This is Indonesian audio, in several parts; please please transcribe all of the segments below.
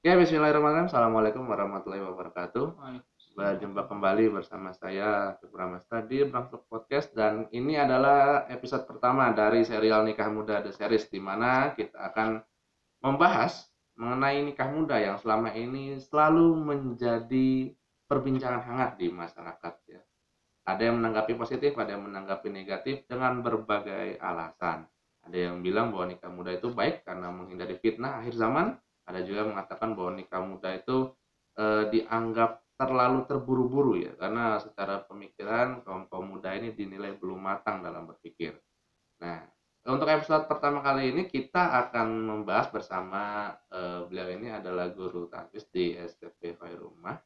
Ya, bismillahirrahmanirrahim. Assalamualaikum warahmatullahi wabarakatuh. Berjumpa kembali bersama saya, Akif Pramesta di Brangstuk Podcast dan ini adalah episode pertama dari serial Nikah Muda The Series di mana kita akan membahas mengenai nikah muda yang selama ini selalu menjadi perbincangan hangat di masyarakat ya. Ada yang menanggapi positif, ada yang menanggapi negatif dengan berbagai alasan. Ada yang bilang bahwa nikah muda itu baik karena menghindari fitnah akhir zaman. Ada juga yang mengatakan bahwa nikah muda itu eh, dianggap terlalu terburu-buru ya karena secara pemikiran kaum kaum muda ini dinilai belum matang dalam berpikir. Nah, untuk episode pertama kali ini kita akan membahas bersama eh, beliau ini adalah guru tafis di STP Khairumah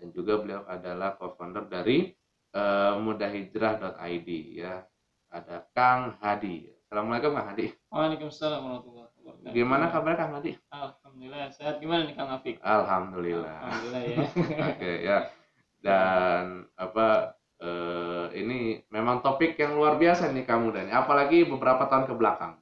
dan juga beliau adalah co-founder dari eh, mudahhijrah.id ya. Ada Kang Hadi. Assalamualaikum Kang Hadi. Waalaikumsalam warahmatullahi. Gimana kabar Kang Hadi? Alhamdulillah sehat. Gimana nih Kang Afik? Alhamdulillah. Alhamdulillah ya. Oke ya. Dan apa eh, ini memang topik yang luar biasa nikah muda ini, apalagi beberapa tahun ke belakang.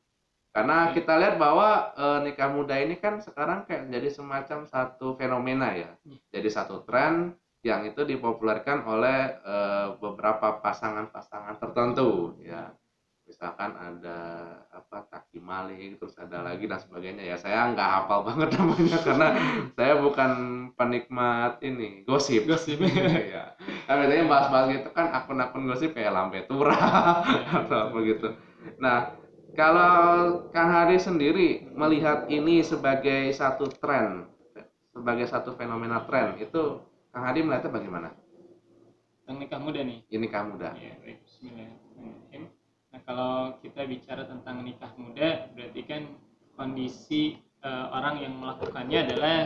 Karena kita lihat bahwa eh, nikah muda ini kan sekarang kayak jadi semacam satu fenomena ya. Iya. Jadi satu tren yang itu dipopulerkan oleh eh, beberapa pasangan-pasangan tertentu ya. Misalkan ada apa Taki Malik, terus ada lagi dan sebagainya ya. Saya nggak hafal banget namanya karena saya bukan penikmat ini gosip. Gosip. Iya. Nah, biasanya bahas-bahas gitu kan akun-akun gosip kayak Lampe Tura atau apa gitu. Nah, kalau Kang Hadi sendiri melihat ini sebagai satu tren, sebagai satu fenomena tren, itu Kang Hadi melihatnya bagaimana? Tentang nikah muda nih. Ini nikah muda. Ya, baik. Kalau kita bicara tentang nikah muda, berarti kan kondisi eh, orang yang melakukannya adalah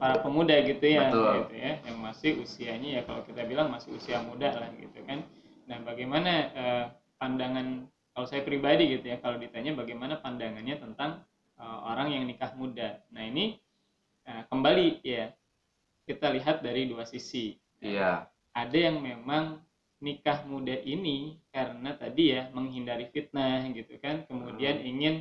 para pemuda gitu ya, Betul. gitu ya, yang masih usianya ya kalau kita bilang masih usia muda lah gitu kan. Nah, bagaimana eh, pandangan kalau saya pribadi gitu ya, kalau ditanya bagaimana pandangannya tentang eh, orang yang nikah muda. Nah, ini eh, kembali ya kita lihat dari dua sisi Iya. ada yang memang nikah muda ini karena tadi ya menghindari fitnah gitu kan kemudian Hmm. ingin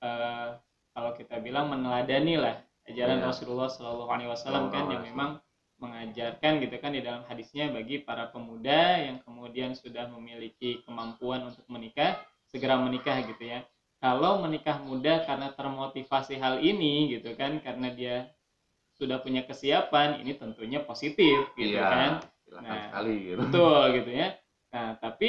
eh, kalau kita bilang meneladani lah ajaran Iya. Rasulullah Shallallahu Alaihi Wasallam kan yang memang mengajarkan gitu kan di dalam hadisnya bagi para pemuda yang kemudian sudah memiliki kemampuan untuk menikah segera menikah gitu ya kalau menikah muda karena termotivasi hal ini gitu kan karena dia sudah punya kesiapan ini tentunya positif gitu iya. kan Silakan Nah, sekali gitu. betul gitu ya nah tapi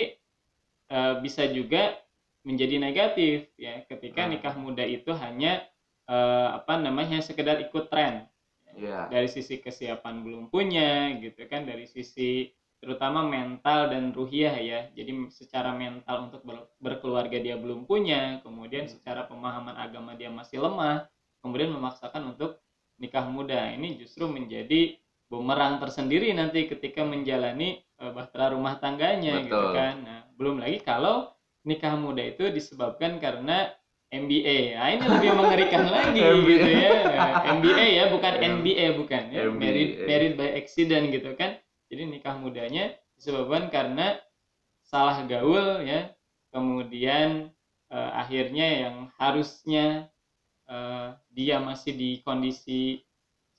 eh, bisa juga menjadi negatif ya ketika Hmm. nikah muda itu hanya eh, apa namanya sekedar ikut tren Iya. dari sisi kesiapan belum punya gitu kan dari sisi terutama mental dan ruhiyah ya jadi secara mental untuk ber- berkeluarga dia belum punya kemudian Hmm. secara pemahaman agama dia masih lemah kemudian memaksakan untuk nikah muda ini justru menjadi bumerang tersendiri nanti ketika menjalani eh, bahtera rumah tangganya gitu Betul. kan nah belum lagi kalau nikah muda itu disebabkan karena MBA. Nah, ini lebih mengerikan lagi gitu ya. Nah, MBA ya, bukan M- NBA bukan ya. MBA. Married married by accident gitu kan. Jadi nikah mudanya disebabkan karena salah gaul ya. Kemudian eh, akhirnya yang harusnya eh, dia masih di kondisi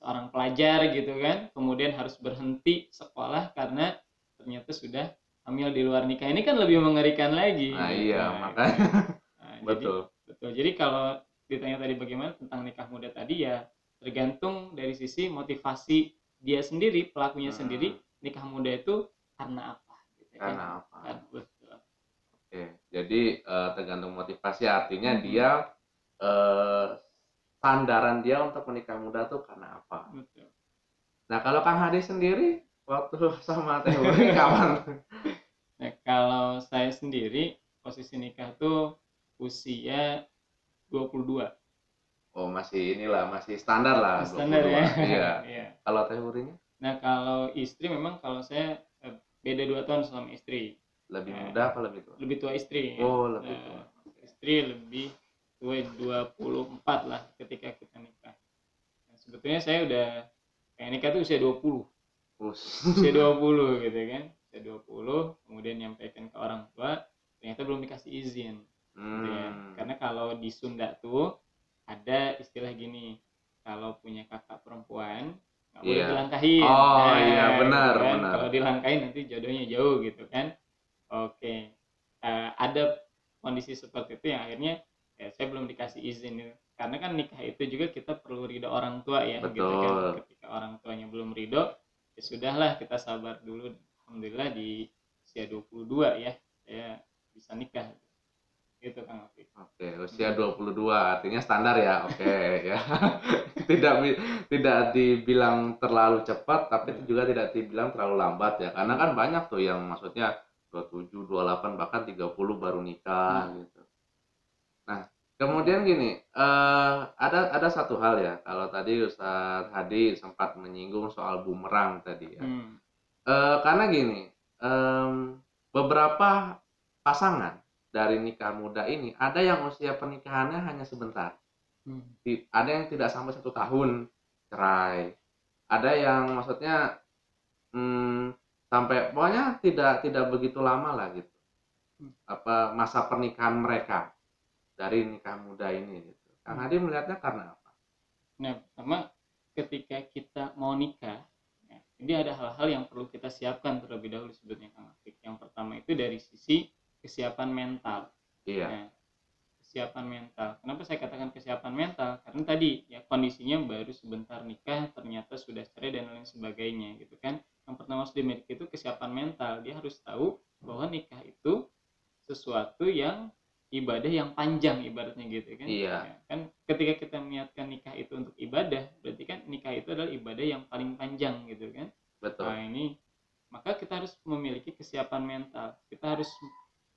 seorang pelajar gitu kan, kemudian harus berhenti sekolah karena ternyata sudah hamil di luar nikah. Ini kan lebih mengerikan lagi. Nah, iya, Nah, makanya Nah, jadi- betul. Betul. Jadi kalau ditanya tadi bagaimana tentang nikah muda tadi ya tergantung dari sisi motivasi dia sendiri, pelakunya Hmm. sendiri nikah muda itu karena apa gitu kan. Karena apa? Kan, betul. Oke, jadi eh, tergantung motivasi artinya Hmm. dia eh, sandaran dia untuk menikah muda tuh karena apa? Betul. Nah kalau Kang Hadi sendiri waktu sama Teh Uri kapan? Nah, kalau saya sendiri posisi nikah tuh usia 22. Oh masih inilah masih standar lah. Standar 22. ya. Iya. Iya. Kalau Teh Urinya Nah, kalau istri memang kalau saya eh, beda 2 tahun sama istri. lebih Eh, muda apa lebih tua? Lebih tua istri. ya. Oh lebih Nah, tua. istri lebih 24 lah ketika kita nikah. Nah, sebetulnya saya udah kayak nikah tuh usia 20. Us. Usia 20 gitu kan. Usia 20 kemudian nyampaikan ke orang tua ternyata belum dikasih izin gitu ya. Karena kalau di Sunda tuh ada istilah gini, kalau punya kakak perempuan nggak boleh Iya. dilangkahin Oh, iya, benar, gitu kan. benar. kalau dilangkahin nanti jodohnya jauh gitu kan oke Eh, ada kondisi seperti itu yang akhirnya ya saya belum dikasih izin gitu. karena kan nikah itu juga kita perlu ridho orang tua ya gitu kan Betul. ketika orang tuanya belum ridho ya sudahlah kita sabar dulu alhamdulillah di usia 22 ya saya bisa nikah gitu Kang Afif Oke, usia 22 artinya standar ya. Oke, ya. tidak tidak dibilang terlalu cepat tapi juga tidak dibilang terlalu lambat ya. Karena kan banyak tuh yang maksudnya 27, 28 bahkan 30 baru nikah gitu. Kemudian gini, eh ada ada satu hal ya. Kalau tadi Ustadz Hadi sempat menyinggung soal bumerang tadi ya. Hmm. Eh, karena gini, em, beberapa pasangan dari nikah muda ini ada yang usia pernikahannya hanya sebentar, Hmm. Ti- ada yang tidak sampai satu tahun cerai, ada yang maksudnya hmm, sampai pokoknya tidak tidak begitu lama lah gitu, Hmm. apa masa pernikahan mereka dari nikah muda ini gitu. Kang Hmm. Hadi melihatnya karena apa? Nah, pertama ketika kita mau nikah, ya, ini ada hal-hal yang perlu kita siapkan terlebih dahulu sebetulnya Kang Afik. Yang pertama itu dari sisi kesiapan mental. Iya, Nah, kesiapan mental. Kenapa saya katakan kesiapan mental? Karena tadi ya kondisinya baru sebentar nikah, ternyata sudah cerai dan lain sebagainya gitu kan. Yang pertama harus dimiliki itu kesiapan mental. Dia harus tahu bahwa nikah itu sesuatu yang ibadah yang panjang ibaratnya gitu kan. Iya. Ya, kan ketika kita niatkan nikah itu untuk ibadah, berarti kan nikah itu adalah ibadah yang paling panjang gitu kan. betul. Nah ini maka kita harus memiliki kesiapan mental. Kita harus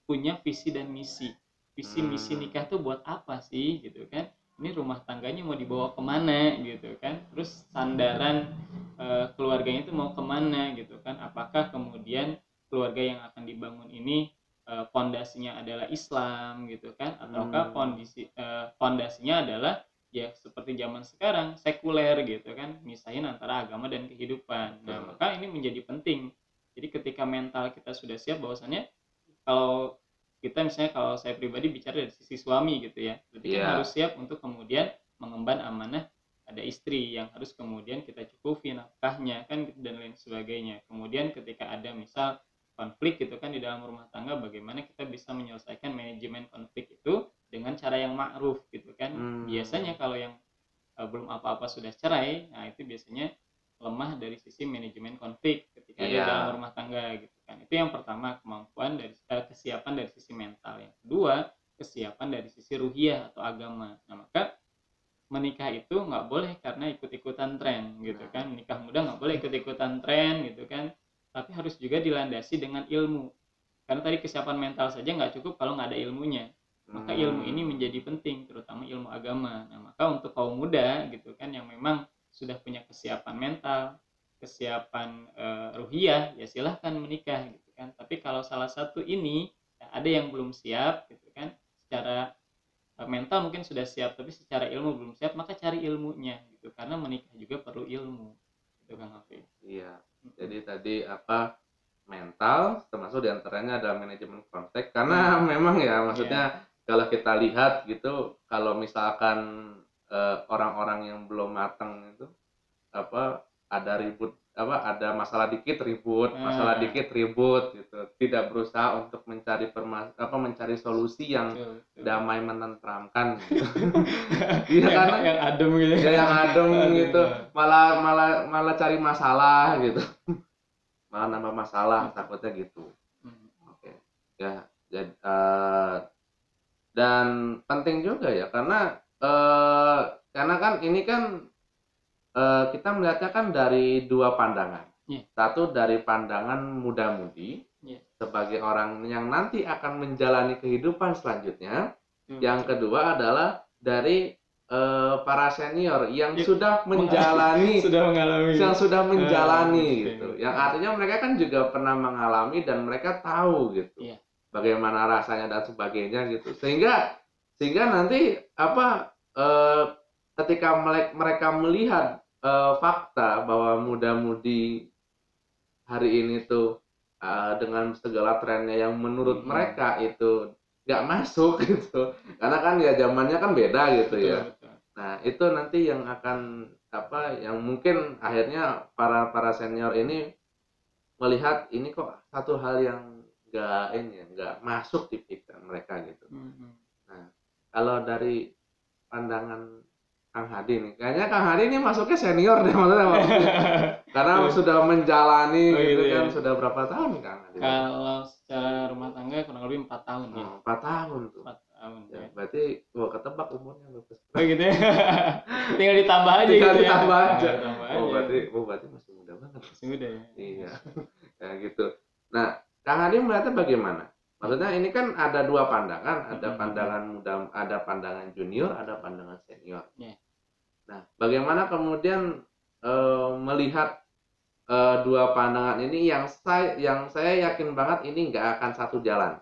punya visi dan misi. Visi misi Hmm. nikah tuh buat apa sih gitu kan? Ini rumah tangganya mau dibawa ke mana gitu kan? Terus sandaran eh, keluarganya itu mau ke mana gitu kan? Apakah kemudian keluarga yang akan dibangun ini fondasinya adalah Islam gitu kan? Ataukah Hmm. fondasi eh, fondasinya adalah ya seperti zaman sekarang sekuler gitu kan misahin antara agama dan kehidupan nah Betul. maka ini menjadi penting jadi ketika mental kita sudah siap bahwasannya kalau kita misalnya kalau saya pribadi bicara dari sisi suami gitu ya berarti kan Iya. harus siap untuk kemudian mengemban amanah ada istri yang harus kemudian kita cukupi nafkahnya kan dan lain sebagainya kemudian ketika ada misal konflik gitu kan di dalam rumah tangga bagaimana kita bisa menyelesaikan manajemen konflik itu dengan cara yang ma'ruf gitu kan Hmm. biasanya kalau yang eh, belum apa-apa sudah cerai nah itu biasanya lemah dari sisi manajemen konflik ketika di Iya. dalam rumah tangga gitu kan itu yang pertama kemampuan dari eh, kesiapan dari sisi mental yang kedua kesiapan dari sisi ruhiyah atau agama nah maka menikah itu nggak boleh karena ikut-ikutan tren gitu Nah. kan nikah muda nggak boleh ikut-ikutan tren gitu kan tapi harus juga dilandasi dengan ilmu. Karena tadi kesiapan mental saja nggak cukup kalau nggak ada ilmunya. Maka ilmu Hmm. ini menjadi penting terutama ilmu agama. Nah maka untuk kaum muda gitu kan yang memang sudah punya kesiapan mental kesiapan eh, ruhiyah ya silahkan menikah gitu kan. Tapi kalau salah satu ini ya, ada yang belum siap gitu kan secara eh, mental mungkin sudah siap tapi secara ilmu belum siap maka cari ilmunya gitu. Karena menikah juga perlu ilmu. Gitu kan Hafiz Iya. Jadi tadi apa mental termasuk di antaranya adalah manajemen konflik karena memang ya maksudnya kalau kita lihat gitu kalau misalkan eh, orang-orang yang belum matang itu apa ada ribut apa ada masalah dikit ribut. Masalah Hmm. dikit ribut gitu. Tidak berusaha untuk mencari permas apa mencari solusi yang Betul, betul. damai menenteramkan gitu. iya yang, karena yang adem gitu. Ya yang adem gitu. malah malah malah cari masalah gitu. Malah nambah masalah takutnya gitu. Hmm. oke. Ya jadi eh, dan penting juga ya karena eh, karena kan ini kan eh, kita melihatnya kan dari dua pandangan Iya. satu dari pandangan muda-mudi Iya. sebagai orang yang nanti akan menjalani kehidupan selanjutnya Betul, yang kedua adalah dari eh, para senior yang Ya, sudah menjalani sudah mengalami yang sudah menjalani Ah, gitu. Yang artinya mereka kan juga pernah mengalami dan mereka tahu gitu. Iya. Bagaimana rasanya dan sebagainya gitu. Sehingga sehingga nanti apa eh, ketika mereka melihat eh, fakta bahwa muda-mudi hari ini tuh eh, dengan segala trennya yang menurut Hmm. mereka itu nggak masuk gitu. Karena kan ya zamannya kan beda gitu Betul, ya. betul. Nah, itu nanti yang akan apa yang mungkin akhirnya para para senior ini melihat ini kok satu hal yang enggak ini ya, enggak masuk di pikiran mereka gitu. Mhm. Kalau dari pandangan Kang Hadi nih, kayaknya Kang Hadi ini masuknya senior deh maksudnya Pak. karena Iya. sudah menjalani Oh, gitu gitu kan ya. sudah berapa tahun nih Kang Hadi? Kalau secara rumah tangga kurang lebih empat tahun ya. Hmm, empat tahun tuh. Empat tahun Ya, ya. berarti gua ketebak umurnya bagus. Oh gitu ya. Tinggal ditambah aja Tinggal gitu ditambah ya. aja. Ditambah Oh aja. berarti, oh berarti masih muda banget. Masih muda ya. Iya, ya gitu. Nah, Kang Hadi melihatnya bagaimana? Maksudnya ini kan ada dua pandangan, ada pandangan muda, ada pandangan junior, ada pandangan senior. Iya. Nah, bagaimana kemudian eh, melihat eh, dua pandangan ini yang saya yang saya yakin banget ini nggak akan satu jalan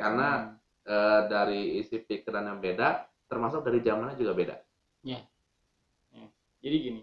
karena Hmm. eh, dari isi pikiran yang beda, termasuk dari zamannya juga beda. Jadi gini,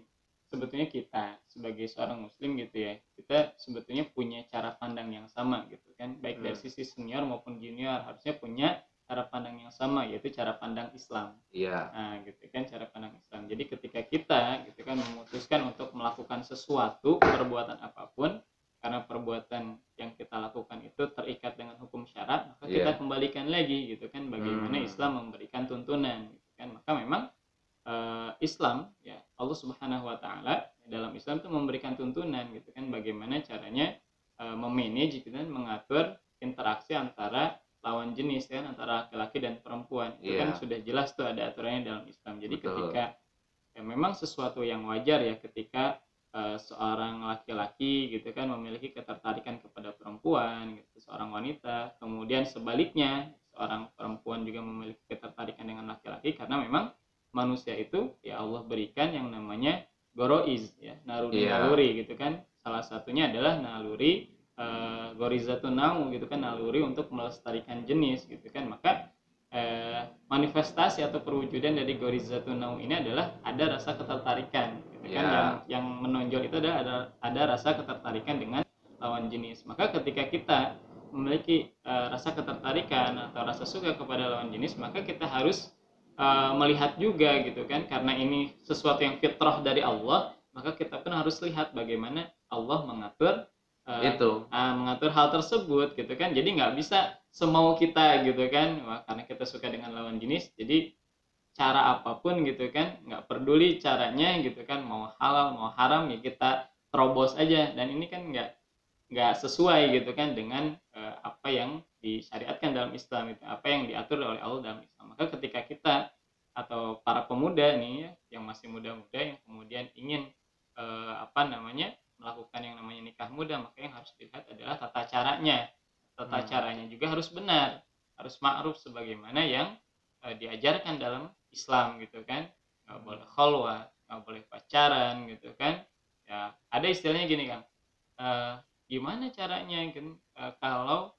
sebetulnya kita sebagai seorang muslim gitu ya, kita sebetulnya punya cara pandang yang sama gitu kan, baik dari Hmm. sisi senior maupun junior harusnya punya cara pandang yang sama yaitu cara pandang Islam. Iya, Nah, gitu kan cara pandang Islam. Jadi ketika kita gitu kan memutuskan untuk melakukan sesuatu perbuatan apa pun karena perbuatan yang kita lakukan itu terikat dengan hukum syarat, maka kita Iya. kembalikan lagi gitu kan bagaimana Hmm. Islam memberikan tuntunan gitu kan. Maka memang eh, Islam ya Allah Subhanahu wa taala dalam Islam itu memberikan tuntunan gitu kan bagaimana caranya eh, memanage gitu kan mengatur interaksi antara lawan jenis kan antara laki-laki dan perempuan itu kan Iya. sudah jelas tuh ada aturannya dalam Islam jadi Betul. ketika ya memang sesuatu yang wajar ya ketika eh, seorang laki-laki gitu kan memiliki ketertarikan kepada perempuan gitu seorang wanita kemudian sebaliknya seorang perempuan juga memiliki ketertarikan dengan laki-laki karena memang manusia itu ya Allah berikan yang namanya goroiz ya naluri Iya. naluri gitu kan salah satunya adalah naluri eh, gorizatun nau gitu kan naluri untuk melestarikan jenis gitu kan. Maka eh, manifestasi atau perwujudan dari gorizatun nau ini adalah ada rasa ketertarikan gitu kan. Ya. yang yang menonjol itu adalah ada ada rasa ketertarikan dengan lawan jenis. Maka ketika kita memiliki eh, rasa ketertarikan atau rasa suka kepada lawan jenis maka kita harus eh, melihat juga gitu kan. Karena ini sesuatu yang fitrah dari Allah maka kita pun harus lihat bagaimana Allah mengatur eh, itu. ah, mengatur hal tersebut gitu kan. Jadi nggak bisa semau kita gitu kan. Wah, karena kita suka dengan lawan jenis jadi cara apa pun gitu kan nggak peduli caranya gitu kan. Mau halal mau haram ya kita terobos aja. Dan ini kan nggak nggak sesuai gitu kan dengan eh, apa yang disyariatkan dalam Islam itu apa yang diatur oleh Allah dalam Islam. Maka ketika kita atau para pemuda nih ya, yang masih muda-muda yang kemudian ingin eh, apa namanya melakukan yang namanya nikah muda maka yang harus dilihat adalah tata caranya. Tata Hmm. caranya juga harus benar harus ma'ruf sebagaimana yang eh, diajarkan dalam Islam gitu kan. Nggak boleh khalwat nggak boleh pacaran gitu kan. Ya ada istilahnya gini kan eh, gimana caranya kan eh, kalau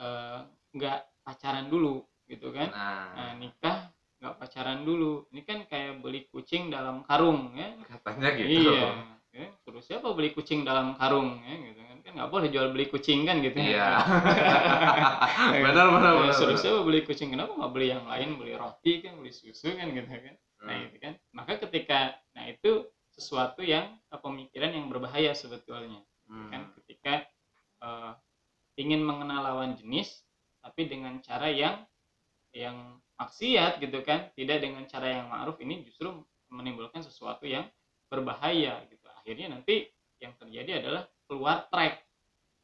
eh, nggak pacaran dulu gitu kan? Nah, nah, nikah nggak pacaran dulu. Ini kan kayak beli kucing dalam karung ya. Katanya gitu. Iya. Ya, suruh siapa beli kucing dalam karung ya gitu kan kan nggak boleh jual beli kucing kan gitu Iya. Ya, benar benar ya, benar. benar. siapa beli kucing kenapa nggak beli yang lain beli roti kan beli susu kan gitu kan nah Hmm. itu kan maka ketika nah itu sesuatu yang eh, pemikiran yang berbahaya sebetulnya Hmm. kan ketika eh, ingin mengenal lawan jenis tapi dengan cara yang yang maksiat gitu kan tidak dengan cara yang ma'ruf ini justru menimbulkan sesuatu yang berbahaya gitu akhirnya nanti yang terjadi adalah keluar track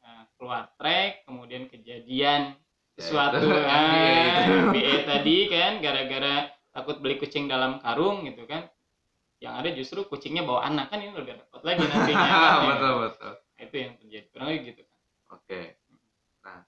Nah, keluar track kemudian kejadian Ya, sesuatu MBA. MBA tadi kan gara-gara takut beli kucing dalam karung gitu kan yang ada justru kucingnya bawa anak kan ini lebih repot lagi nantinya kan, ya. betul betul. Nah, itu yang terjadi kurang lebih gitu kan Oke. Nah,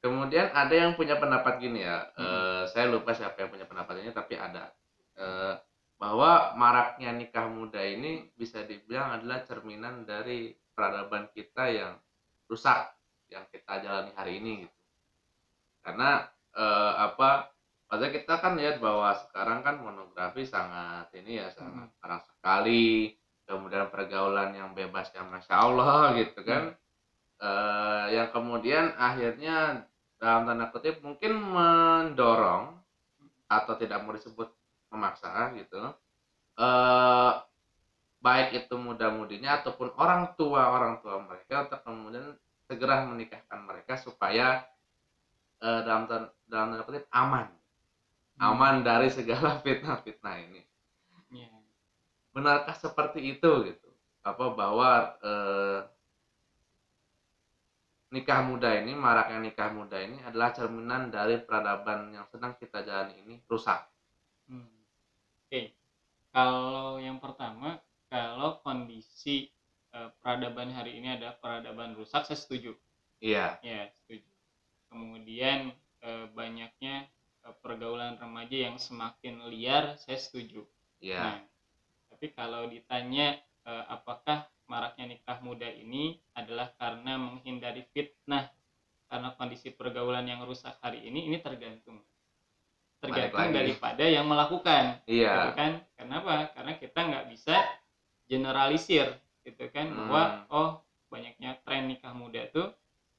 kemudian ada yang punya pendapat gini ya. Hmm. eh, saya lupa siapa yang punya pendapat ini, tapi ada eh, bahwa maraknya nikah muda ini bisa dibilang adalah cerminan dari peradaban kita yang rusak yang kita jalani hari ini gitu. Karena eh, apa? Maksudnya kita kan lihat bahwa sekarang kan monografi sangat ini ya sangat parah sekali. Kemudian pergaulan yang bebas yang masya Allah gitu kan eh, yang kemudian akhirnya dalam tanda kutip mungkin mendorong atau tidak mau disebut memaksa gitu. Eh baik itu muda-mudinya ataupun orang tua orang tua mereka untuk kemudian segera menikahkan mereka supaya eh, dalam dalam tanda kutip aman. Aman dari segala fitnah-fitnah ini. Iya. benarkah seperti itu gitu? Apa bahwa eh, nikah muda ini maraknya nikah muda ini adalah cerminan dari peradaban yang sedang kita jalani ini rusak. Hmm. Oke, kalau yang pertama, kalau kondisi eh, peradaban hari ini ada peradaban rusak, saya setuju. iya Ya, setuju. Kemudian eh, banyaknya eh, pergaulan remaja yang semakin liar, saya setuju. iya Nah, tapi kalau ditanya apakah maraknya nikah muda ini adalah karena menghindari fitnah karena kondisi pergaulan yang rusak hari ini, ini tergantung. Tergantung daripada yang melakukan gitu iya kan. Kenapa? Karena kita nggak bisa generalisir gitu kan bahwa Hmm. oh banyaknya tren nikah muda tuh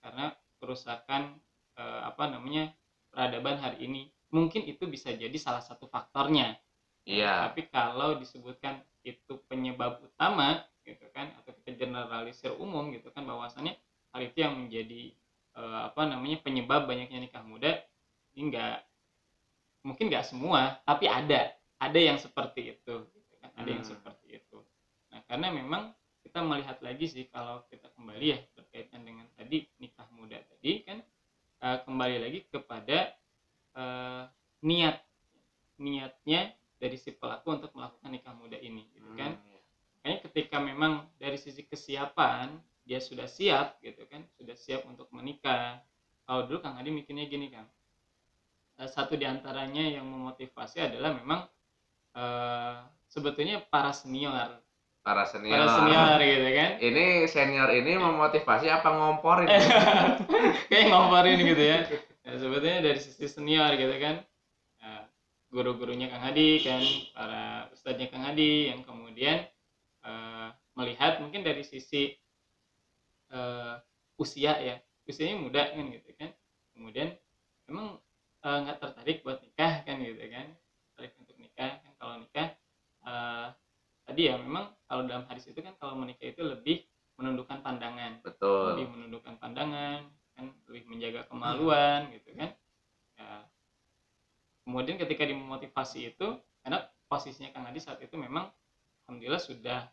karena kerusakan eh, apa namanya peradaban hari ini. Mungkin itu bisa jadi salah satu faktornya. Iya. Tapi kalau disebutkan itu penyebab utama gitu kan atau kita generalisir umum gitu kan bahwasannya hal itu yang menjadi eh, apa namanya penyebab banyaknya nikah muda ini enggak mungkin nggak semua tapi ada. Ada yang seperti itu gitu kan. Ada yang Hmm. seperti itu. Nah karena memang kita melihat lagi sih kalau kita kembali ya berkaitan dengan tadi nikah muda tadi kan eh, kembali lagi kepada eh, niat. Niatnya dari si pelaku untuk melakukan nikah muda ini gitu kan. Hmm, makanya ketika memang dari sisi kesiapan dia sudah siap gitu kan. Sudah siap untuk menikah. Kalau dulu kang Adi mikirnya gini kang satu di antaranya yang memotivasi adalah memang eh, sebetulnya para senior. Para senior para senior. gitu kan. Ini senior ini memotivasi apa ngomporin? Kayak ngomporin gitu ya. Nah, sebetulnya dari sisi senior gitu kan. Nah, guru-gurunya Kang Hadi kan para ustadznya Kang Hadi yang kemudian eh, melihat mungkin dari sisi eh, usia ya. Usianya muda kan gitu kan. Kemudian emang eh, nggak tertarik buat nikah kan gitu kan. Tertarik untuk nikah kan. Kalau nikah eh, tadi ya memang kalau dalam hadis itu kan kalau menikah itu lebih menundukkan pandangan. Lebih betul menundukkan pandangan kan. Lebih menjaga kemaluan gitu kan. Ya. kemudian ketika dimotivasi itu karena posisinya Kang Adi saat itu memang alhamdulillah sudah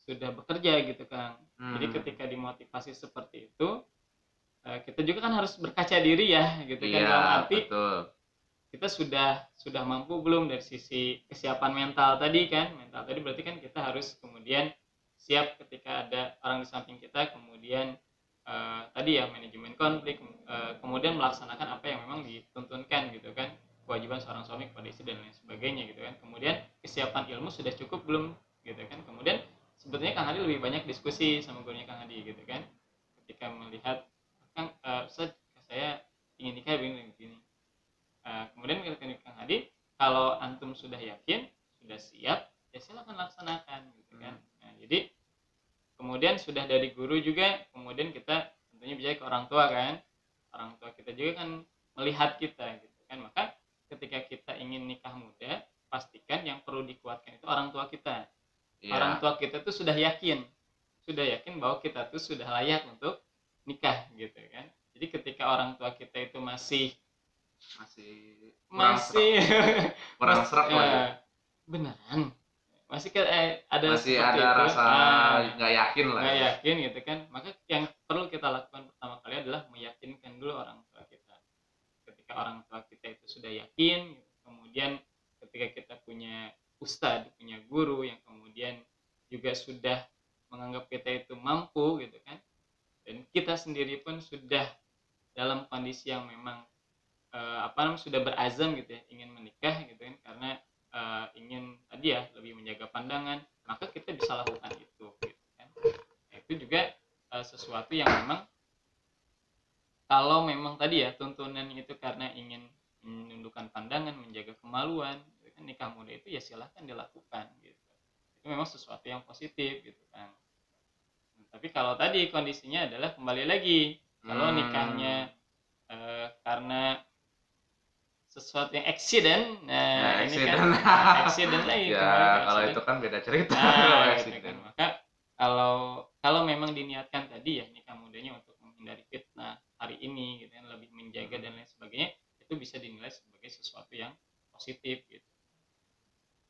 sudah bekerja gitu Kang. Jadi Hmm, ketika dimotivasi seperti itu kita juga kan harus berkaca diri ya gitu kan iya dalam arti betul. kita sudah sudah mampu belum dari sisi kesiapan mental tadi kan? Mental tadi berarti kan kita harus kemudian siap ketika ada orang di samping kita kemudian eh, tadi ya manajemen konflik eh, kemudian melaksanakan apa yang memang dituntunkan gitu kan? Kewajiban seorang suami kepada istri dan lain sebagainya gitu kan? Kemudian kesiapan ilmu sudah cukup belum gitu kan? Kemudian sebetulnya Kang Hadi lebih banyak diskusi sama gurunya Kang Hadi gitu kan? Ketika melihat Kang Ustaz, saya ingin nikah begini begini Eh, kemudian ketika Kang Hadi kalau antum sudah yakin sudah siap ya silakan laksanakan gitu kan. Nah, jadi kemudian sudah dari guru juga kemudian kita tentunya bicara ke orang tua kan. Orang tua kita juga kan melihat kita gitu kan. Maka ketika kita ingin nikah muda pastikan yang perlu dikuatkan itu orang tua kita. Iya. Orang tua kita tuh sudah yakin. Sudah yakin bahwa kita tuh sudah layak untuk nikah gitu kan jadi ketika orang tua kita itu masih masih masih kurang serak lah ya. Beneran masih ke, eh, ada masih ada itu. rasa Ah, nggak yakin lah nggak ya. yakin gitu kan maka yang perlu kita lakukan pertama kali adalah meyakinkan dulu orang tua kita ketika orang tua kita itu sudah yakin gitu, kemudian ketika kita punya ustadz punya guru yang kemudian juga sudah menganggap kita itu mampu gitu kita sendiri pun sudah dalam kondisi yang memang eh, apa namanya sudah berazam gitu ya ingin menikah gitu kan karena eh, ingin tadi ya lebih menjaga pandangan maka kita bisa lakukan itu gitu kan. Nah, itu juga eh, sesuatu yang memang kalau memang tadi ya tuntunan itu karena ingin menundukkan pandangan menjaga kemaluan gitu kan nikah muda itu ya silahkan dilakukan gitu. Itu memang sesuatu yang positif gitu tapi kalau tadi kondisinya adalah kembali lagi kalau Hmm. nikahnya eh, karena sesuatu yang accident Nah, nah, ini kan accident. nah, accident lagi ya kalau accident. itu kan beda cerita Nah, gitu accident. kan. Maka kalau kalau memang diniatkan tadi ya nikah mudanya untuk menghindari fitnah hari ini gitu kan lebih menjaga dan lain sebagainya itu bisa dinilai sebagai sesuatu yang positif gitu.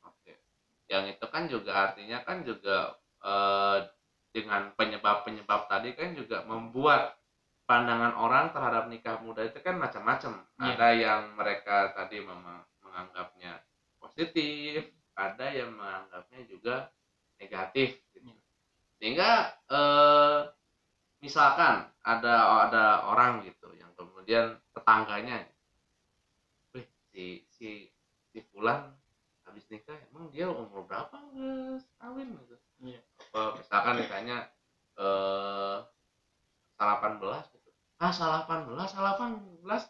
Oke. Yang itu kan juga artinya kan juga eh, dengan penyebab-penyebab tadi kan juga membuat pandangan orang terhadap nikah muda itu kan macam-macam. Iya. Ada yang mereka tadi mem- menganggapnya positif, ada yang menganggapnya juga negatif. Gitu. Iya. Sehingga eh, misalkan ada ada orang gitu yang kemudian tetangganya, wih si si si Fulan habis nikah emang dia umur berapa nggak kawin gitu Iya. apa misalkan ditanya eh salah 18 gitu ah salah 18 salah 18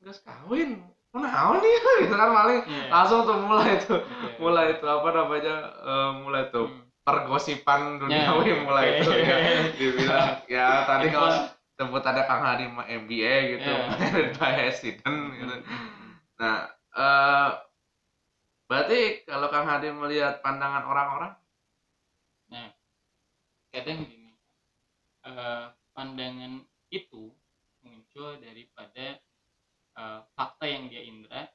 nggak kawin Kenapa nih gitu kan paling Iya. langsung tuh mulai tuh Oke. mulai itu apa namanya eh, mulai tuh Hmm. pergosipan duniawi Ya, mulai oke. itu ya dibilang ya tadi kalau Info. sebut ada Kang Hadi mah MBA gitu married by accident gitu. Nah, eh berarti kalau Kang Hadi melihat pandangan orang-orang, kadang gini eh, pandangan itu muncul daripada eh, fakta yang dia indra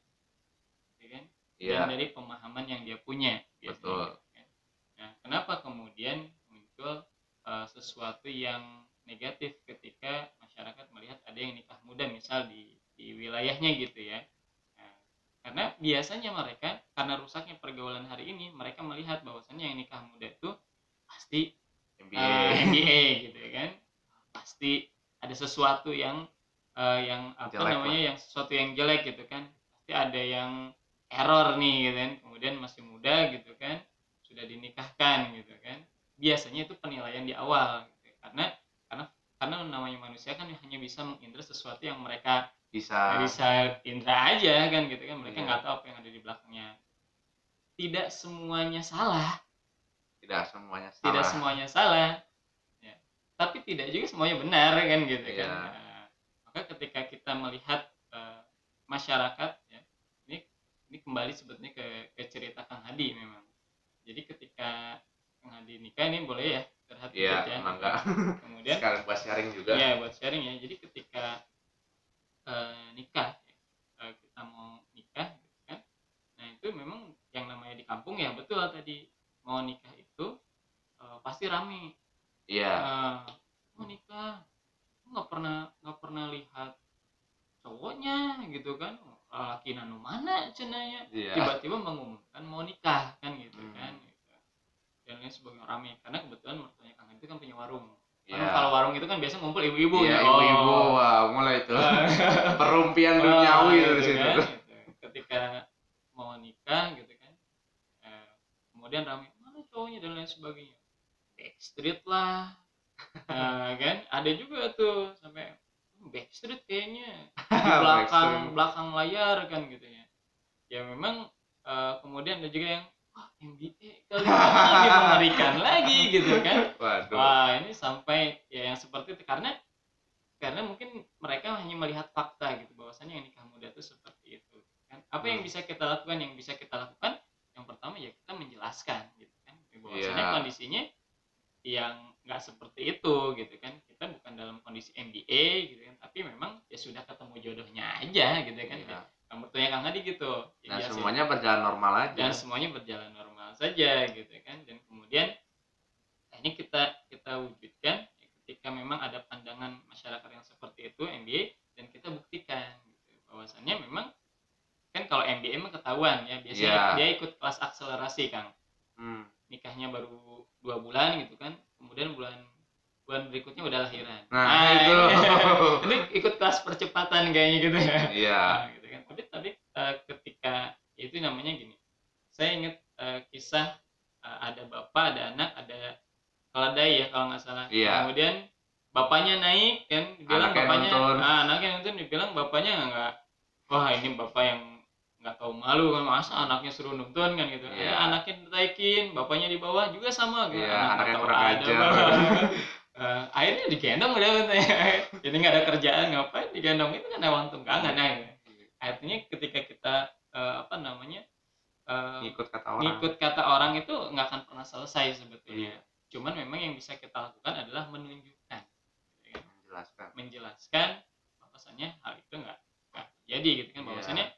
ya kan ya dan dari pemahaman yang dia punya biasanya Betul. gitu kan. nah kenapa kemudian muncul eh, sesuatu yang negatif ketika masyarakat melihat ada yang nikah muda misal di di wilayahnya gitu ya Nah, karena biasanya mereka karena rusaknya pergaulan hari ini mereka melihat bahwasannya yang nikah muda itu pasti MBA. eh, MBA gitu ya kan pasti ada sesuatu yang eh, yang apa Jelek namanya yang sesuatu yang jelek gitu kan. Pasti ada yang error nih gitu kan. Kemudian masih muda gitu kan sudah dinikahkan gitu kan. Biasanya itu penilaian di awal gitu. karena karena karena namanya manusia kan hanya bisa mengindra sesuatu yang mereka bisa. bisa indra aja kan gitu kan. Mereka Iya. nggak tahu apa yang ada di belakangnya. Tidak semuanya salah. Tidak semuanya salah. tidak semuanya salah ya. tapi tidak juga semuanya benar kan gitu kan Iya. Nah, maka ketika kita melihat eh, masyarakat ya ini ini kembali sebetulnya ke, ke cerita Kang Hadi memang jadi ketika Kang Hadi nikah ini boleh ya terhadap Iya, mangga. kemudian Sekarang buat sharing juga. ya buat sharing ya jadi ketika eh, nikah ya, eh, kita mau nikah gitu kan nah itu memang yang namanya di kampung ya betul tadi mau nikah itu eh, pasti rame Iya. Mau nikah nggak pernah nggak pernah lihat cowoknya gitu kan laki nanu mana cenanya Iya. tiba-tiba mengumumkan mau nikah kan gitu Hmm. kan gitu. dan lain sebagainya rame karena kebetulan mertuanya Kang itu kan punya warung Iya. Karena kalau warung itu kan biasa ngumpul ibu-ibu Iya, ya. ibu-ibu. Oh. Wah, mulai. Ah. Perumpian Oh, duniawi gitu dari situ. kan, gitu. Ketika mau nikah gitu kan. eh, kemudian rame mana cowoknya dan lain sebagainya. Backstreet lah. Eh, kan ada juga tuh sampai "Hmm, Backstreet kayaknya di belakang belakang layar kan gitu ya. Ya memang eh, kemudian ada juga yang wah MBA kali ini mengerikan lagi gitu kan. Waduh. Wah, ini sampai ya yang seperti itu karena karena mungkin mereka hanya melihat fakta gitu bahwasannya yang nikah muda itu seperti itu kan. Apa yang Hmm. bisa kita lakukan? Yang bisa kita lakukan yang pertama ya kita menjelaskan gitu kan. Bahwasannya Iya. kondisinya yang nggak seperti itu gitu kan. Kita bukan dalam kondisi MBA gitu kan, tapi memang ya sudah ketemu jodohnya aja gitu kan. Iya. Yang bertanya Kang Hadi gitu. Ya, Dan biasa semuanya berjalan normal aja. dan semuanya berjalan normal saja gitu kan dan kemudian nah, ini kita kita wujudkan ya, ketika memang ada pandangan masyarakat yang seperti itu MBA dan kita buktikan gitu bahwasannya memang kan kalau MBA mah ketahuan ya biasanya Iya. dia ikut kelas akselerasi Kang Hmm. Nikahnya baru dua bulan gitu kan kemudian bulan bulan berikutnya udah lahiran Nah, itu. ini, ini ikut kelas percepatan kayaknya gitu ya Iya. Nah, gitu kan. Tapi tapi eh, ketika ya itu namanya gini. Saya ingat eh, kisah eh, ada bapak, ada anak, ada keledai ya kalau nggak salah. Iya. Kemudian bapaknya naik kan dibilang Anaknya bapaknya nuntun. ah, anaknya nonton dibilang bapaknya nggak wah ini bapak yang nggak tahu malu kan masa anaknya suruh nuntun kan gitu Iya. Eh, anaknya ditaikin bapaknya di bawah juga sama gitu Iya, Anak nggak anaknya kurang ajar. Eh, akhirnya digendong udah katanya. jadi nggak ada kerjaan ngapain digendong itu kan hewan tunggangan gitu. artinya ketika kita eh, apa namanya eh, ngikut kata orang ngikut kata orang itu nggak akan pernah selesai sebetulnya Iya. cuman memang yang bisa kita lakukan adalah menunjukkan gitu kan. menjelaskan menjelaskan bahwasannya hal itu nggak jadi gitu kan Iya. bahwasannya eh,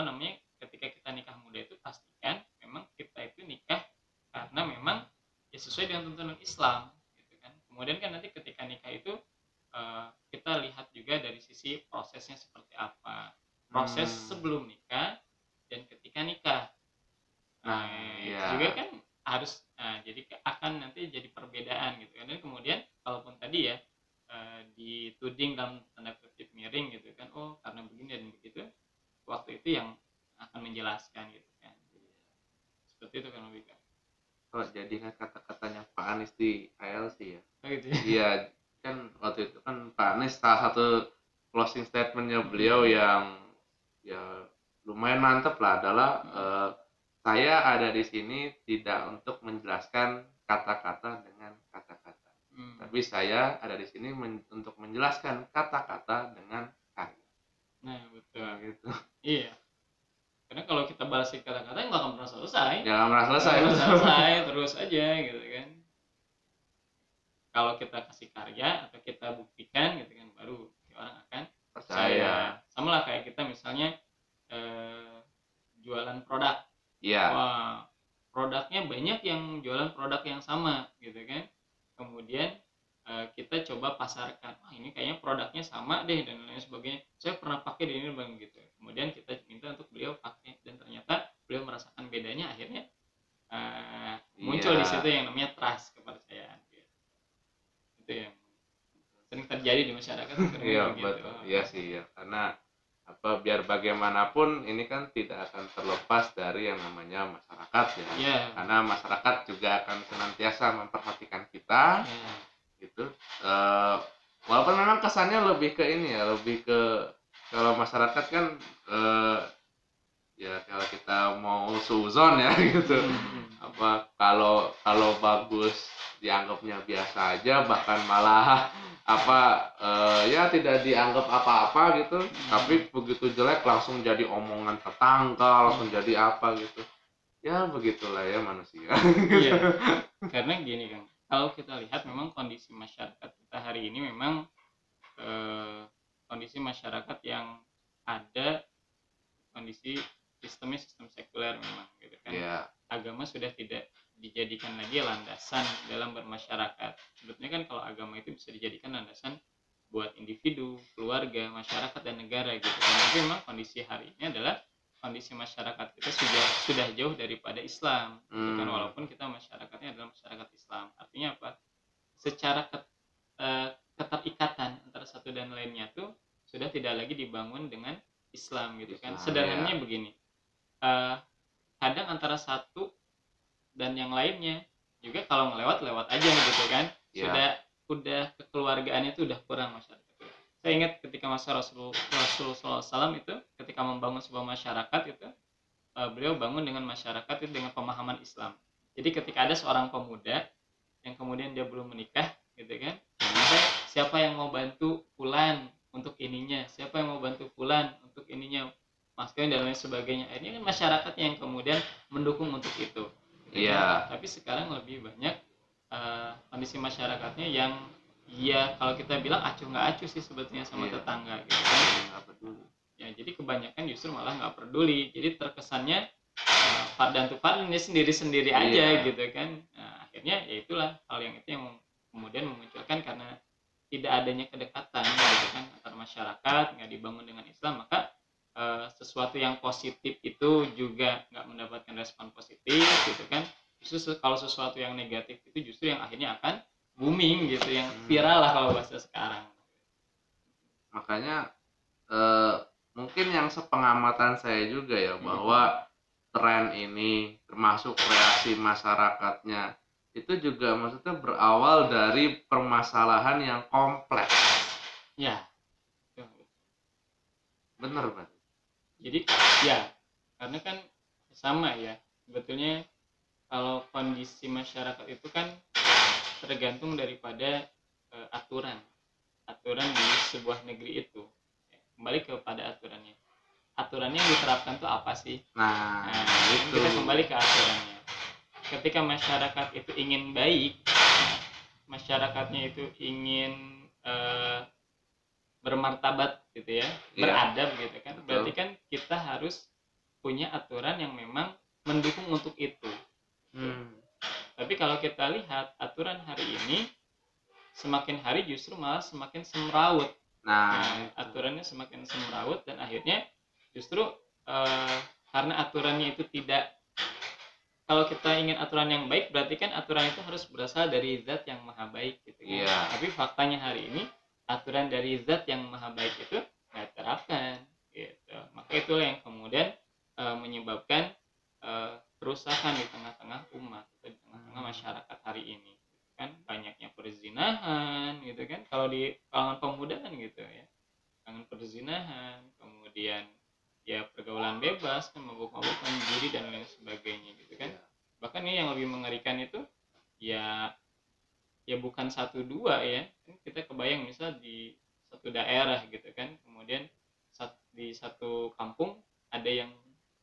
apa namanya ketika kita nikah muda itu pastikan memang kita itu nikah karena memang ya sesuai dengan tuntunan Islam gitu kan. Kemudian kan nanti ketika nikah itu eh, kita lihat juga dari sisi prosesnya seperti apa. Proses Hmm. sebelum nikah dan ketika nikah nah, Nah, itu iya. juga kan harus nah, jadi ke- akan nanti jadi perbedaan gitu kan dan kemudian kalaupun tadi ya eh, dituding dalam tanda kutip miring gitu kan oh karena begini dan begitu waktu itu yang akan menjelaskan gitu kan seperti itu kan lebih kan kalau jadi ingat kata-katanya Pak Anies di ILC ya oh, gitu ya iya kan waktu itu kan Pak Anies salah satu closing statementnya beliau yang ya lumayan mantep lah adalah eh, saya ada di sini tidak untuk menjelaskan kata-kata dengan kata-kata. Hmm. tapi saya ada di sini men- untuk menjelaskan kata-kata dengan karya. Nah betul. Gitu. Iya. Karena kalau kita balas kata-kata nggak akan pernah selesai. Selesai. Nggak pernah selesai terus aja gitu kasih karya atau kita buktikan gitu kan baru orang akan percaya. sama lah kayak kita misalnya eh, jualan produk. Iya. Wah produknya banyak yang jualan produk yang sama gitu kan. Kemudian eh, kita coba pasarkan wah ini kayaknya produknya sama deh dan lain sebagainya. Saya pernah pakai di ini bang gitu. Kemudian kita minta untuk beliau pakai dan ternyata beliau merasakan bedanya akhirnya eh, muncul Iya. di situ yang namanya trust kepercayaan gitu. itu yang sering terjadi di masyarakat betul, iya sih ya. Karena apa biar bagaimanapun ini kan tidak akan terlepas dari yang namanya masyarakat ya. Iya. Karena masyarakat juga akan senantiasa memperhatikan kita Iya. gitu. Eh, walaupun memang kesannya lebih ke ini ya, lebih ke kalau masyarakat kan eh, ya kalau kita mau suzon ya gitu. Hmm. Apa kalau kalau bagus dianggapnya biasa aja bahkan malah apa eh, ya tidak dianggap apa-apa gitu tapi begitu jelek langsung jadi omongan tetangga langsung jadi apa gitu ya begitulah ya manusia Iya. Karena gini Kang, kalau kita lihat memang kondisi masyarakat kita hari ini memang eh, kondisi masyarakat yang ada kondisi sistemnya sistem sekuler memang gitu kan. ya Agama sudah tidak dijadikan lagi landasan dalam bermasyarakat. Sebetulnya kan kalau agama itu bisa dijadikan landasan buat individu, keluarga, masyarakat dan negara gitu kan. Tapi memang kondisi hari ini adalah kondisi masyarakat kita sudah sudah jauh daripada Islam gitu kan Hmm. walaupun kita masyarakatnya adalah masyarakat Islam artinya apa secara ket- eh, keterikatan antara satu dan lainnya tuh sudah tidak lagi dibangun dengan Islam gitu kan Islam, sederhananya begini eh, kadang antara satu dan yang lainnya juga kalau ngelewat lewat aja gitu kan Ya. sudah udah kekeluargaannya itu udah kurang masyarakat. Saya ingat ketika masa Rasul Rasulullah SAW itu ketika membangun sebuah masyarakat itu eh, beliau bangun dengan masyarakat itu dengan pemahaman Islam. Jadi ketika ada seorang pemuda yang kemudian dia belum menikah gitu kan maka siapa yang mau bantu Fulan untuk ininya? Siapa yang mau bantu Fulan untuk ininya? Mas Kevin dan lain sebagainya. Ini kan masyarakat yang kemudian mendukung untuk itu. Gitu Iya. kan. tapi sekarang lebih banyak eh, kondisi masyarakatnya yang ya kalau kita bilang acuh nggak acuh sih sebetulnya sama Iya. tetangga gitu kan. nggak peduli. Ya jadi kebanyakan justru malah nggak peduli. Jadi terkesannya uh, fardan tu fardan ini sendiri sendiri aja Iya. gitu kan. Nah, akhirnya ya itulah hal yang itu yang kemudian memunculkan karena tidak adanya kedekatan gitu kan antar masyarakat nggak dibangun dengan Islam maka uh, sesuatu yang positif itu juga nggak mendapatkan respon positif gitu kan. Justru kalau sesuatu yang negatif itu justru yang akhirnya akan booming gitu yang Hmm. viral lah kalau bahasa sekarang makanya eh, mungkin yang sepengamatan saya juga ya Hmm. bahwa tren ini termasuk reaksi masyarakatnya itu juga maksudnya berawal dari permasalahan yang kompleks ya bener Pak? jadi ya karena kan sama ya sebetulnya kalau kondisi masyarakat itu kan tergantung daripada eh, aturan. Aturan di sebuah negeri itu. Kembali kepada aturannya. Aturannya yang diterapkan tuh apa sih? Nah, nah itu kita kembali ke aturannya. Ketika masyarakat itu ingin baik masyarakatnya itu ingin eh, bermartabat gitu ya Iya. beradab gitu kan Betul. berarti kan kita harus punya aturan yang memang mendukung untuk itu Hmm, tapi kalau kita lihat aturan hari ini semakin hari justru malah semakin semrawut nah, Nah, aturannya semakin semrawut dan akhirnya justru eh, karena aturannya itu tidak kalau kita ingin aturan yang baik berarti kan aturan itu harus berasal dari zat yang maha baik gitu kan. Iya. Tapi faktanya hari ini aturan dari zat yang maha baik itu nggak terapkan gitu. Maka itulah yang kemudian eh, menyebabkan eh, kerusakan di tengah-tengah umat atau di tengah-tengah masyarakat hari ini. Kan banyaknya perzinahan gitu kan? Kalau di kalangan pemuda kan gitu ya. Kalangan perzinahan kemudian ya pergaulan bebas kan mabuk-mabukan judi dan lain sebagainya gitu kan? Iya. bahkan ini yang lebih mengerikan itu ya ya bukan satu dua ya. Kan kita kebayang misal di satu daerah gitu kan kemudian di satu kampung ada yang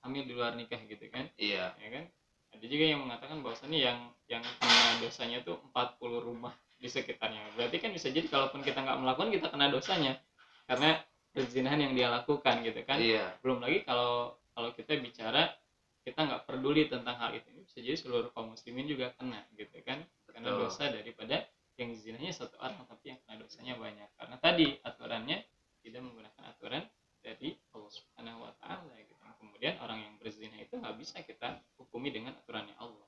hamil di luar nikah gitu kan? Iya. Ya kan? Ada juga yang mengatakan bahwasannya yang yang kena dosanya tuh 40 rumah di sekitarnya. Berarti kan bisa jadi kalaupun kita nggak melakukan kita kena dosanya. Karena perzinahan yang dia lakukan gitu kan? Iya. Belum lagi kalau kalau kita bicara kita nggak peduli tentang hal itu. Bisa jadi seluruh kaum muslimin juga kena gitu kan? Karena dosa daripada yang zinanya satu orang tapi yang kena dosanya banyak. Karena tadi aturannya tidak menggunakan aturan dari Allah Subhanahu Wa Taala gitu kemudian orang yang berzina itu nggak bisa kita hukumi dengan aturannya Allah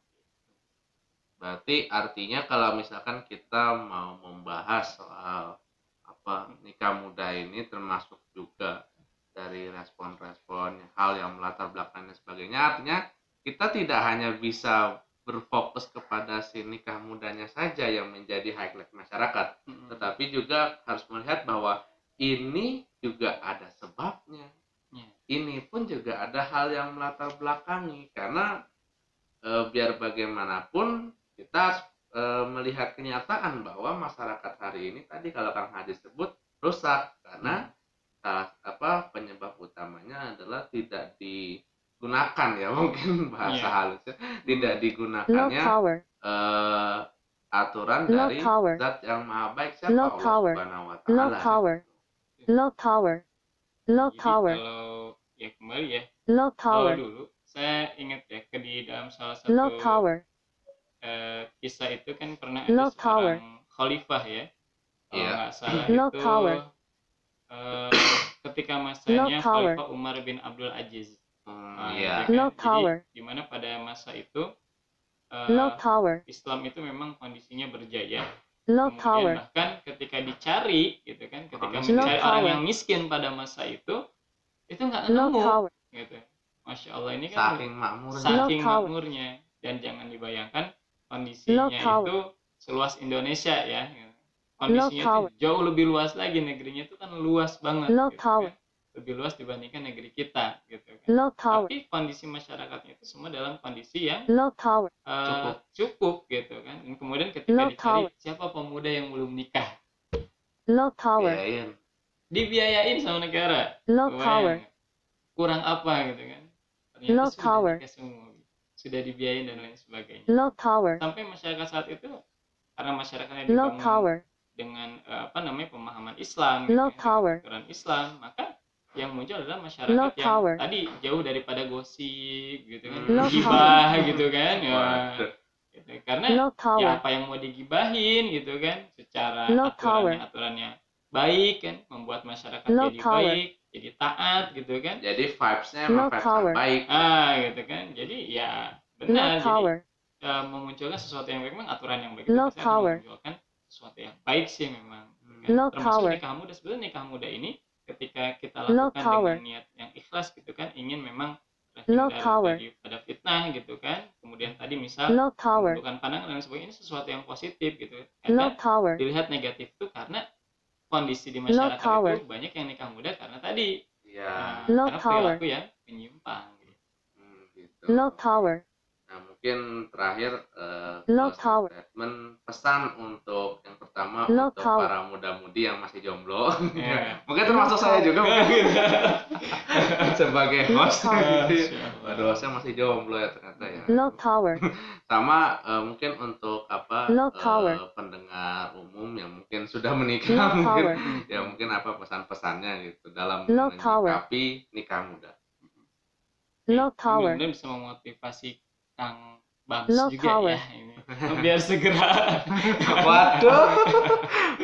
Berarti artinya kalau misalkan kita mau membahas soal apa nikah muda ini termasuk juga dari respon-respon hal yang melatar belakangnya sebagainya artinya kita tidak hanya bisa berfokus kepada si nikah mudanya saja yang menjadi highlight masyarakat Mm-mm. tetapi juga harus melihat bahwa ini juga ada sebabnya Ya. Ini pun juga ada hal yang melatar belakangi karena e, biar bagaimanapun kita e, melihat kenyataan bahwa masyarakat hari ini tadi kalau Kang Haji sebut rusak karena salah apa penyebab utamanya adalah tidak digunakan ya mungkin bahasa Iya. halusnya tidak Low digunakannya power. eh, aturan Low dari power. zat yang maha baik siapa Low Allah power. Subhanahu wa Low taala power. Low power. Low Jadi power. kalau ya kembali ya Low kalau power. dulu saya ingat ya ke di dalam salah satu Low power. eh, kisah itu kan pernah Low ada power. seorang khalifah ya kalau Iya. nggak salah Low itu power. eh, ketika masanya. Khalifah Umar bin Abdul Aziz Hmm, Nah, iya gitu kan. Low power. Jadi, di mana pada masa itu eh, Low power. Islam itu memang kondisinya berjaya Low kemudian power. bahkan ketika dicari gitu kan ketika mencari Low orang yang miskin pada masa itu itu nggak Low nemu. gitu. Masya Allah ini kan saking makmurnya. saking makmurnya. Dan jangan dibayangkan kondisinya itu seluas Indonesia ya. Kondisinya itu jauh lebih luas lagi. Negerinya itu kan luas banget Low gitu kan. lebih luas dibandingkan negeri kita gitu kan. Tapi kondisi masyarakatnya itu semua dalam kondisi yang eh, Cukup. cukup gitu kan. Dan kemudian ketika Low dicari power. siapa pemuda yang belum nikah? Low power. biayain dibiayain sama negara Low Kebayang power. kurang apa gitu kan ternyata Low sudah power. semua sudah dibiayain dan lain sebagainya Low power. sampai masyarakat saat itu karena masyarakatnya Low dibangun power. dengan eh, apa namanya pemahaman Islam Low gitu ya, power. aturan Islam maka yang muncul adalah masyarakat Low yang power. tadi jauh daripada gosip gitu kan Low gibah gitu kan ya gitu. karena Low ya power. apa yang mau digibahin gitu kan secara Low aturannya aturannya baik kan membuat masyarakat Low jadi power. baik jadi taat gitu kan jadi vibesnya emang vibes yang baik ah gitu kan jadi ya benar jadi power. eh, memunculkan sesuatu yang baik memang aturan yang baik itu akan power. memunculkan sesuatu yang baik sih memang Hmm. kan. Low termasuk power. nikah muda sebenarnya nikah muda ini ketika kita lakukan power. dengan niat yang ikhlas gitu kan ingin memang terhindar power. daripada fitnah gitu kan kemudian tadi misal menundukkan pandangan dan sebagainya ini sesuatu yang positif gitu karena power. dilihat negatif itu karena kondisi di masyarakat power. itu banyak yang nikah muda karena tadi ya nah, Low karena power. perilaku yang menyimpang gitu. hmm, gitu. Low power. nah mungkin terakhir eh, Low statement pesan untuk yang pertama Low untuk para muda-mudi yang masih jomblo. Ya. mungkin termasuk saya juga mungkin sebagai host gitu. Waduh, saya masih jomblo ya ternyata ya. Low tower. Sama eh, mungkin untuk apa Low tower. pendengar umum yang mungkin sudah menikah Low mungkin tower. ya mungkin apa pesan-pesannya gitu dalam Low tower. nikah muda. Low tower. Mudah-mudahan bisa memotivasi Kang Bams Low juga tower. ya ini. Biar segera. Waduh.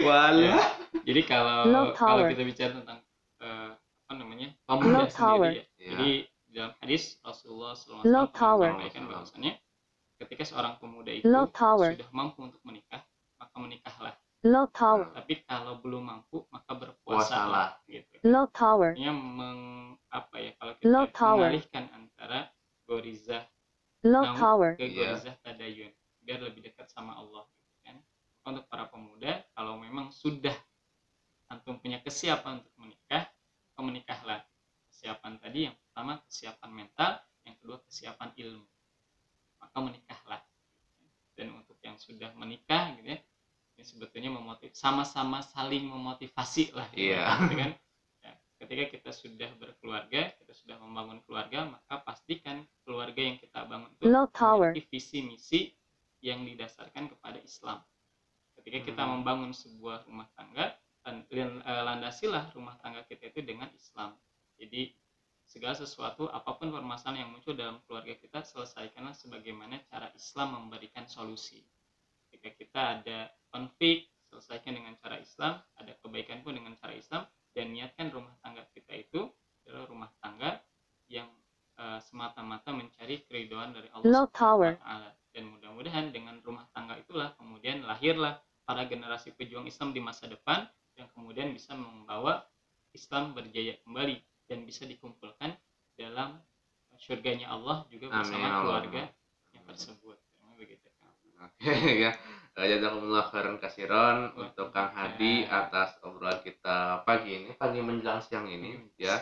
Walah. Jadi kalau Low kalau tower. kita bicara tentang eh, apa namanya Low pemuda tower. sendiri ya. Ya. Jadi dalam hadis Rasulullah SAW Low tower. menyampaikan bahwasanya ketika seorang pemuda itu Low tower. sudah mampu untuk menikah maka menikahlah. Low tower. Tapi kalau belum mampu maka Puasalah. berpuasalah gitu. Low tower. Artinya meng, apa ya kalau Low kita tower. mengalihkan antara gorizah Low Namun, tower. ke Iya. gorizah tadayun biar lebih dekat sama Allah gitu kan. Untuk para pemuda kalau memang sudah antum punya kesiapan untuk menikah, menikahlah. Kesiapan tadi yang pertama kesiapan mental, yang kedua kesiapan ilmu. Maka menikahlah. Dan untuk yang sudah menikah gitu ya, ini sebetulnya memotiv sama-sama saling memotivasi lah Iya. gitu kan. Ya, ketika kita sudah berkeluarga, kita sudah membangun keluarga, maka pastikan keluarga yang kita bangun itu memiliki visi misi yang didasarkan kepada Islam. Ketika kita Hmm. membangun sebuah rumah tangga, eh, landasilah rumah tangga kita itu dengan Islam. Jadi segala sesuatu apa pun permasalahan yang muncul dalam keluarga kita selesaikanlah sebagaimana cara Islam memberikan solusi. Ketika kita ada konflik, selesaikan dengan cara Islam, ada kebaikan pun dengan cara Islam dan niatkan rumah tangga kita itu adalah rumah tangga yang eh, semata-mata mencari keridoan dari Allah Low tower. Ta'ala. Dan mudah-mudahan dengan rumah tangga itulah kemudian lahirlah para generasi pejuang Islam di masa depan yang kemudian bisa membawa Islam berjaya kembali dan bisa dikumpulkan dalam surganya Allah juga Amin, bersama ya Allah. keluarga yang tersebut. Begitu. Oke ya. Jazakumullah khairan kasiron untuk Kang Hadi atas obrolan kita pagi ini, pagi menjelang siang ini ya.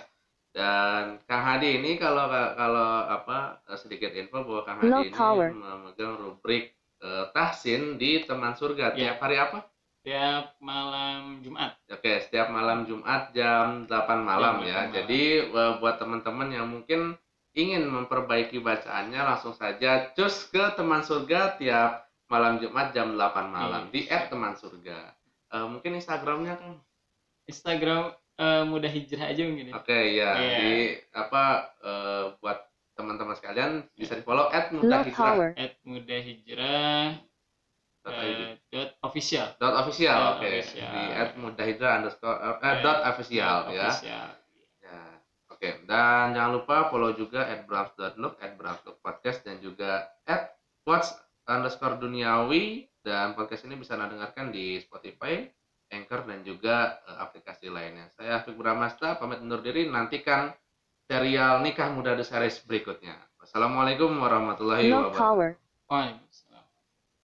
Dan Kang Hadi ini kalau kalau apa eh, sedikit info bahwa Kang Hadi ini tower. memegang rubrik eh, tahsin di teman surga Iya. tiap hari apa? Tiap malam Jumat. Oke, setiap malam Jumat jam 8 malam Jam ya. 8 malam. Jadi eh, buat teman-teman yang mungkin ingin memperbaiki bacaannya langsung saja cus ke teman surga tiap malam Jumat jam 8 malam di Iya. @teman surga. Eh, mungkin Instagramnya kan? Instagram eh, mudah hijrah aja mungkin ya. Oke ya Iya. di apa eh, buat teman-teman sekalian bisa di follow. At mudah hijrah dot ID. eh, dot official. dot official Dot oke official. di @mudahijrah underscore eh, Ya, dot official Dot ya official. Ya, oke. Dan jangan lupa follow juga at browns.look, at browns.look podcast dan juga at watch underscore duniawi dan podcast ini bisa anda dengarkan di Spotify, Anchor dan juga eh, aplikasi lainnya. Saya Afik Bramasta pamit undur diri. Nantikan serial Nikah Muda The Series berikutnya. Wassalamualaikum warahmatullahi wabarakatuh.